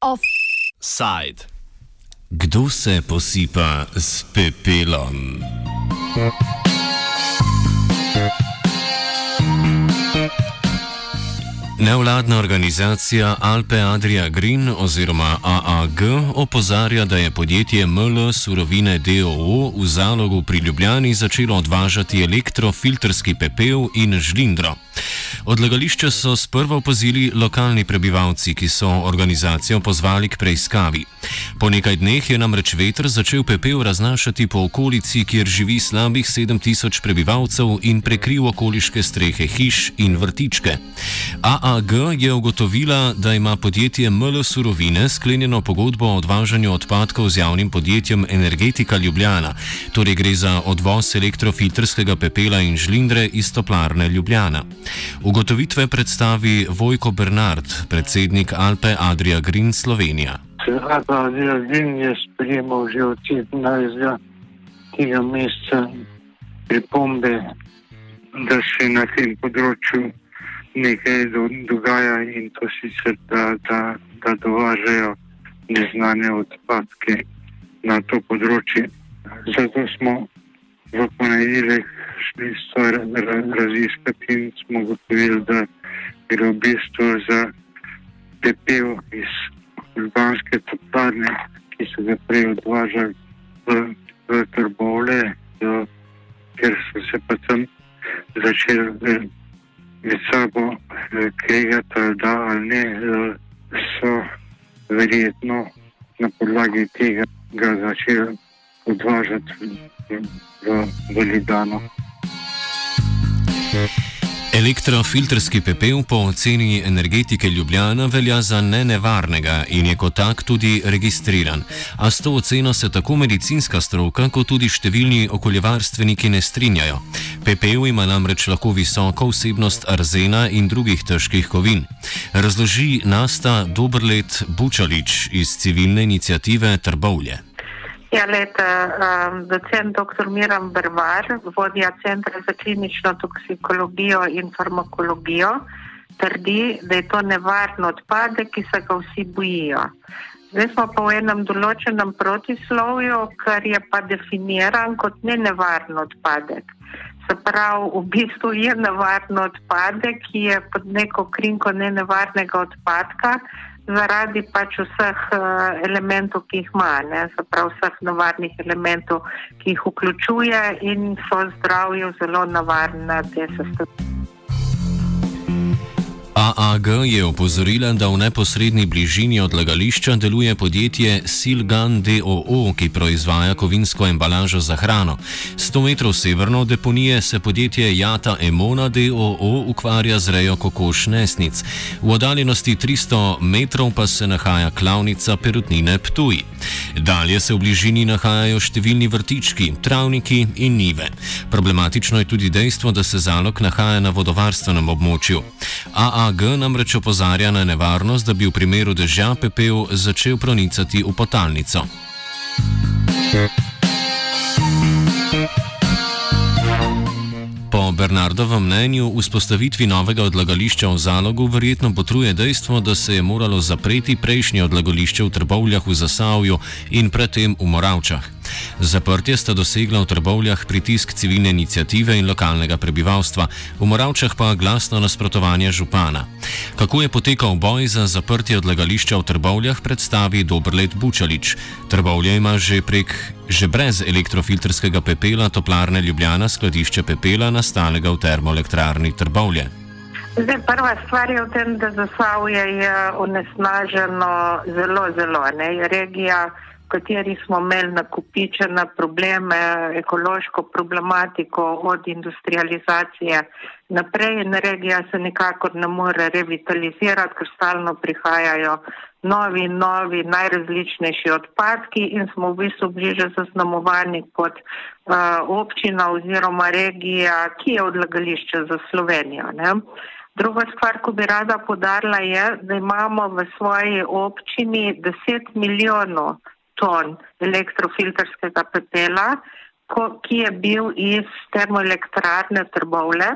Offside. Kdo se posipa s pepelom? Nevladna organizacija Alpe Adria Green oziroma AAG opozarja, da je podjetje ML Surovine DOO v zalogu pri Ljubljani začelo odvažati elektrofiltrski pepel in žlindro. Odlagališče so sprva opazili lokalni prebivalci, ki so organizacijo pozvali k preiskavi. Po nekaj dneh je namreč veter začel pepel raznašati po okolici, kjer živi slabih 7000 prebivalcev in prekril okoliške strehe hiš in vrtičke. AAG je ugotovila, da ima podjetje ML Surovine sklenjeno pogodbo o odvažanju odpadkov z javnim podjetjem Energetika Ljubljana, torej gre za odvoz elektrofiltrskega pepela in žlindre iz toplarne Ljubljana. Ugotovitve predstavi Vojko Bernard, predsednik Alpe Adria Green Slovenija. Alpe Adria Green je sprejemal že od 17. tega meseca pripombe, da se na tem področju nekaj do, dogaja in to sicer, da, da, da dovažajo neznane odpadke na to področje. Zato smo v ponedeljek šli stvar raziskati in smo ugotovili, da gre v bistvu za pepel iz Ljubljanske toplarne, ki so ga prej odvažali v, v Trbole, ker so se pa tam začeli med sabo kregati, da ali ne, so verjetno na podlagi tega začeli odvažati v, v, v Lidano. Elektrofiltrski pepel po oceni energetike Ljubljana velja za nenevarnega in je kot tak tudi registriran. A s to oceno se tako medicinska stroka, kot tudi številni okoljevarstveniki ne strinjajo. Pepel ima namreč lahko visoko vsebnost arzena in drugih težkih kovin. Razloži Nasta Dobrlet Bučalič iz civilne inicijative Trbovlje. Ja, leta, um, docent dr. Miram Brvar, vodja Centra za klinično toksikologijo in farmakologijo, trdi, da je to nevarno odpadek, ki se ga vsi bojijo. Zdaj smo pa v enem določenem protislovju, kar je pa definiran kot ne nevaren odpadek. Se pravi, v bistvu je nevaren odpadek, ki je pod neko krinko ne nevarnega odpadka, zaradi pač vseh uh, elementov, ki jih ima, ne, zaprav vseh nevarnih elementov, ki jih vključuje in so zdravju zelo nevarne te sestavine. AAG je opozorila, da v neposrednji bližini odlagališča deluje podjetje Silgan DOO, ki proizvaja kovinsko embalažo za hrano. 100 metrov severno od deponije se podjetje Jata Emona DOO ukvarja z rejo kokoš nesnic. V oddaljenosti 300 metrov pa se nahaja klavnica perutnine Ptuj. Dalje se v bližini nahajajo številni vrtički, travniki in nive. Problematično je tudi dejstvo, da se zalog nahaja na vodovarstvenem območju. AAG namreč opozarja na nevarnost, da bi v primeru dežja pepel začel pronicati v potalnico. Po Bernardovem mnenju vzpostavitvi novega odlagališča v zalogu verjetno potruje dejstvo, da se je moralo zapreti prejšnje odlagališče v Trbovljah v Zasavju in predtem v Moravčah. Zaprtje sta dosegla v Trbovljah pritisk civilne inicijative in lokalnega prebivalstva, v Moravčah pa glasno nasprotovanje župana. Kako je potekal boj za zaprtje odlagališča v Trbovljah, predstavi Dobrlet Bučalič. Trbovlje ima že prek, že brez elektrofiltrskega pepela toplarne Ljubljana skladišče pepela nastalega v termoelektrarni Trbovlje. Zdaj, prva stvar je v tem, da zasavje je onesnaženo zelo, zelo. Ne? Regija kateri smo imeli nakupičene probleme, ekološko problematiko od industrializacije naprej in regija se nikakor ne more revitalizirati, ker stalno prihajajo novi novi najrazličnejši odpadki in smo v bistvu bliže zaznamovani kot uh, občina oziroma regija, ki je odlagališče za Slovenijo. Ne? Druga stvar, ko bi rada podarila, je, da imamo v svoji občini 10 milijonov ton elektrofiltrskega pepela, ko, ki je bil iz termoelektrarne Trbovle,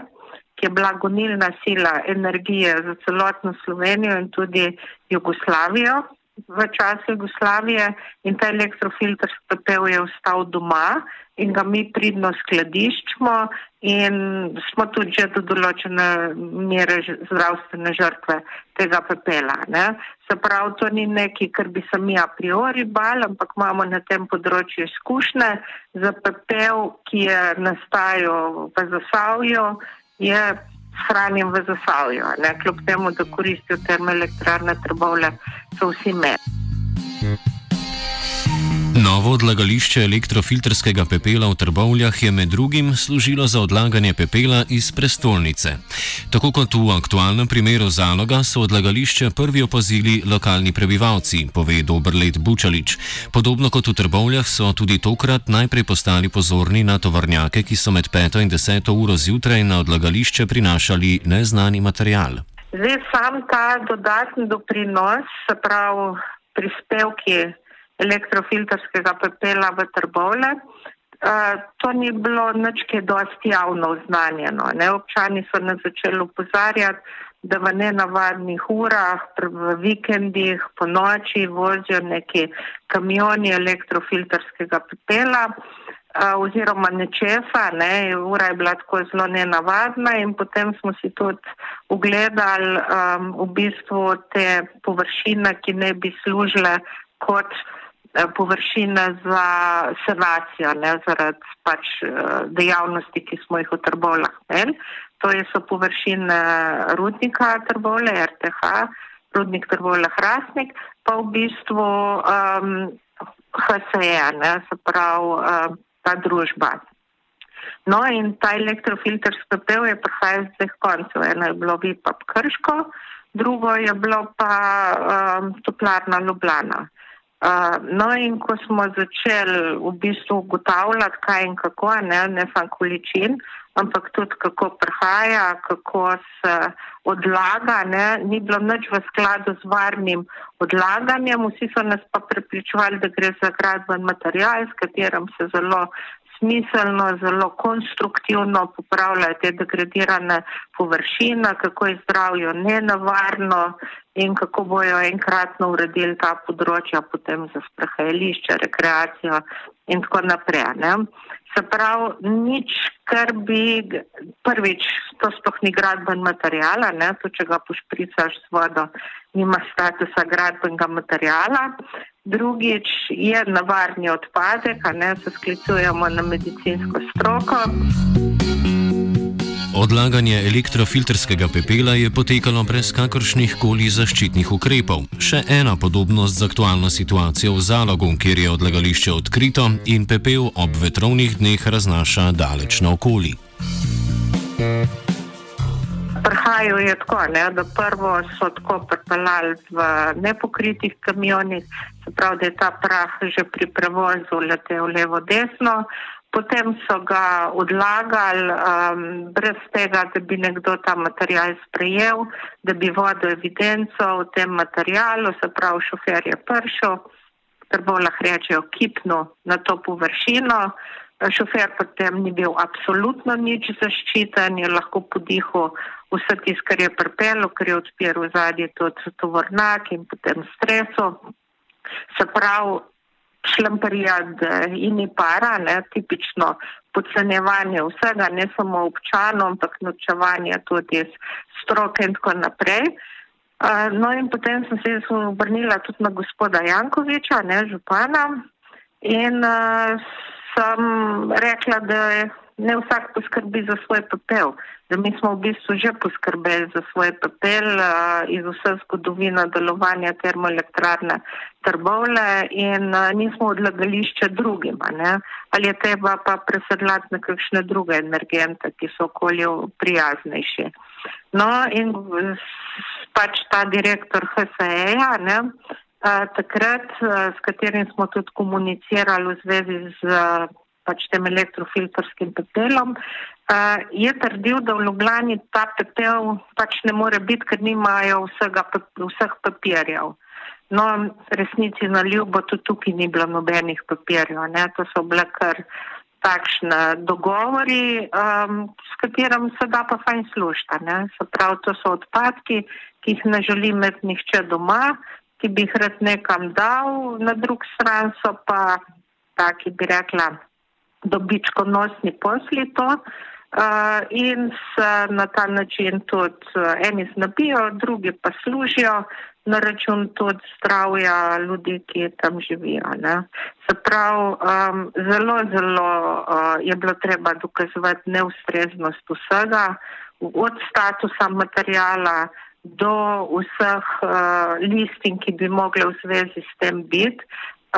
ki je bila gonilna sila energije za celotno Slovenijo in tudi Jugoslavijo v času Jugoslavije in ta elektrofilter pepel je ostal doma in ga mi pridno skladiščimo in smo tudi že do določene mere zdravstvene žrtve tega pepela. Ne. Se pravi, to ni nekaj, kar bi se mi a priori bal, ampak imamo na tem področju izkušnje za pepel, ki je nastajal v Zasavju, je hranjen v Zasavju. Ne. Kljub temu, da koristijo termoelektrarne trbovle, so vsi med. Novo odlagališče elektrofiltrskega pepela v Trbovljah je med drugim služilo za odlaganje pepela iz prestolnice. Tako kot v aktualnem primeru zaloga so odlagališče prvi opazili lokalni prebivalci, pove Dobrlet Bučalič. Podobno kot v Trbovljah so tudi tokrat najprej postali pozorni na tovarnjake, ki so med 5 in 10 uro zjutraj na odlagališče prinašali neznani material. Zdaj sam ta dodatni doprinos, se pravi prispevki elektrofilterskega pepela v Trbovle. Uh, to ni bilo nič, ki je dosti javno oznanjeno. Ne? Občani so nas začeli upozarjati, da v nenavadnih urah, v vikendih, po noči vozijo neki kamioni elektrofilterskega pepela uh, oziroma nečesa. Ne? Ura je bila tako zelo nenavadna in potem smo si tudi ugledali um, v bistvu te površine, ki ne bi služile kot Eh, površine za sanacijo, ne zaradi pač eh, dejavnosti, ki smo jih v Trbovlah imeli. To so površine rudnika Trbole, RTH, rudnik Trbole Hrasnik, pa v bistvu um, HSE, ne, se pravi um, ta družba. No in ta elektrofilter spepev je prihajal z dveh koncev. Eno je bilo Vipap Krško, drugo je bilo pa um, toplarna Ljubljana. Uh, no, in ko smo začeli v bistvu ugotavljati, kaj in kako, ne, ne samo količin, ampak tudi kako prihaja, kako se odlaga, ne, ni bilo nič v skladu z varnim odlaganjem. Vsi so nas pa prepričevali, da gre za gradben material, s katerim se zelo smiselno, zelo konstruktivno popravljajo te degradirane površine, kako je zdravje nenavarno in kako bojo enkratno uredili ta področja potem za sprehajališče, rekreacijo in tako naprej. Ne. Se pravi, nič, kar bi prvič, to sploh ni gradben materijala, ne, to če ga pošpricaš z vodo, nima statusa gradbenega materijala. Drugič je navarni odpadek, a ne se sklicujemo na medicinsko stroko. Odlaganje elektrofilterskega pepela je potekalo brez kakršnih koli zaščitnih ukrepov. Še ena podobnost z aktualno situacijo v zalogu, kjer je odlagališče odkrito in pepel ob vetrovnih dneh raznaša daleč naokoli. Prihajajo je tako, ne, da prvo so tako pripeljali v nepokritih kamionih, se pravi, da je ta prah že pri prevozu letel levo-desno. Potem so ga odlagali um, brez tega, da bi nekdo ta material sprejel, da bi vodil evidenco o tem materialu, se pravi, šofer je prišel, ker bo lahko rečejo, kipno na to površino. Šofer potem ni bil absolutno nič zaščiten, je lahko podihal vse tisto, kar je prpelo, ker je odpiral zadnji tudi tovornak in potem streso. Se pravi, šlamperijad in para, ne, tipično podcenjevanje vsega, ne samo občanov, ampak nočevanje tudi iz stroke in tako naprej. Uh, no in potem sem se obrnila tudi na gospoda Jankoviča, ne župana, in uh, sem rekla, da je ne vsak poskrbi za svoj pepel. Da mi smo v bistvu že poskrbeli za svoj pepel uh, iz vse zgodovine delovanja termoelektrarne Trbovle in uh, nismo odlagališče drugim. Ali je treba pa presedlati na kakšne druge energente, ki so okolju prijaznejši. No in pač ta direktor HSE-ja, takrat, s katerim smo tudi komunicirali v zvezi z. Pač tem elektrofilterskim pepelom, uh, je trdil, da v Ljubljani ta pepel pač ne more biti, ker nimajo vsega, vseh papirjev. No, resnici na ljubo, tudi tukaj ni bilo nobenih papirjev, ne? to so bile kar takšne dogovori, um, s katerim se da pa fajn služiti. Se pravi, to so odpadki, ki jih ne želi imeti nihče doma, ki bi jih rad nekam dal, na drug stran so pa taki, bi rekla, dobičkonosni posli to. Uh, in se na ta način tudi uh, eni znabijo, drugi pa služijo na račun tudi zdravja ljudi, ki tam živijo. Ne. Se pravi, um, zelo, zelo uh, je bilo treba dokazovati neustreznost vsega, od statusa materijala do vseh uh, listin, ki bi mogli v zvezi s tem biti.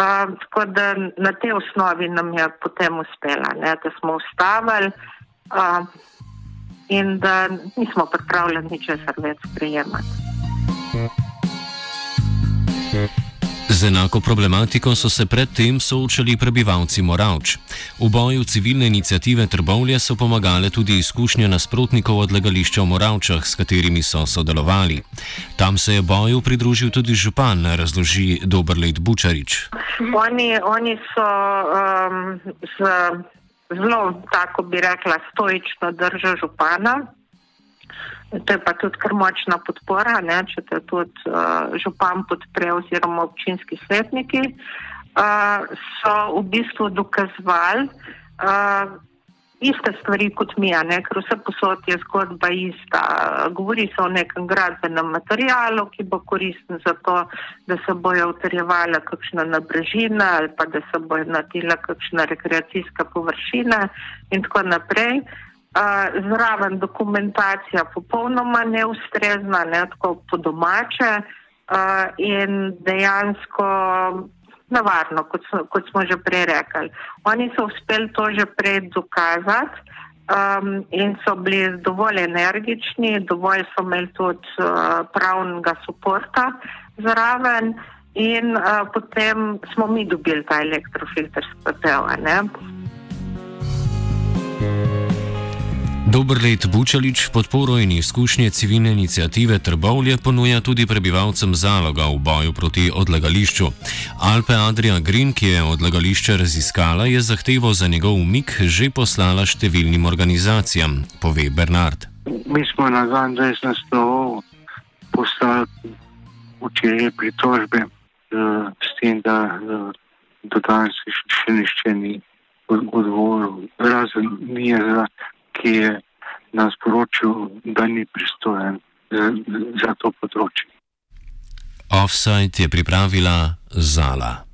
Uh, tako da na tej osnovi nam je potem uspela, ne, da smo ustavili uh, in da nismo pripravljeni ničesar več sprejemati. Z enako problematiko so se predtem soočali prebivalci Moravč. V boju civilne inicijative Trbovlje so pomagale tudi izkušnje nasprotnikov odlagališča v Moravčah, s katerimi so sodelovali. Tam se je boju pridružil tudi župan, razloži Dobrlejt Bučarič. Oni, oni so um, z, zelo, tako bi rekla, stoično držo župana. To je pa tudi kar močna podpora, ne, če te tudi uh, župan podpre oziroma občinski svetniki, uh, so v bistvu dokazovali uh, iste stvari kot mi, ne, ker vse posod je zgodba ista. Govori se o nekem gradbenem materialu, ki bo koristen za to, da se bojo utrjevala kakšna nabrežina ali pa da se bojo natila kakšna rekreacijska površina in tako naprej zraven dokumentacija popolnoma neustrezna, ne tako po domače uh, in dejansko navarno, kot, kot smo že prej rekli. Oni so uspeli to že prej dokazati um, in so bili dovolj energični, dovolj so imeli tudi uh, pravnega suporta zraven in uh, potem smo mi dobili ta elektrofilter s pepel. Dobrlet Bučalič podporo in izkušnje civilne inicijative Trbovlje ponuja tudi prebivalcem zaloga v boju proti odlagališču. Alpe Adria Green, ki je odlagališče raziskala, je zahtevo za njegov umik že poslala številnim organizacijam, pove Bernard. Mi smo na 22. stolu poslali včeraj pritožbe uh, s tem, da uh, do danes še nišče ni odgovoril, razen mi je za ki je nas poročil, da ni pristojen za, za to področje. Offside je pripravila Zala.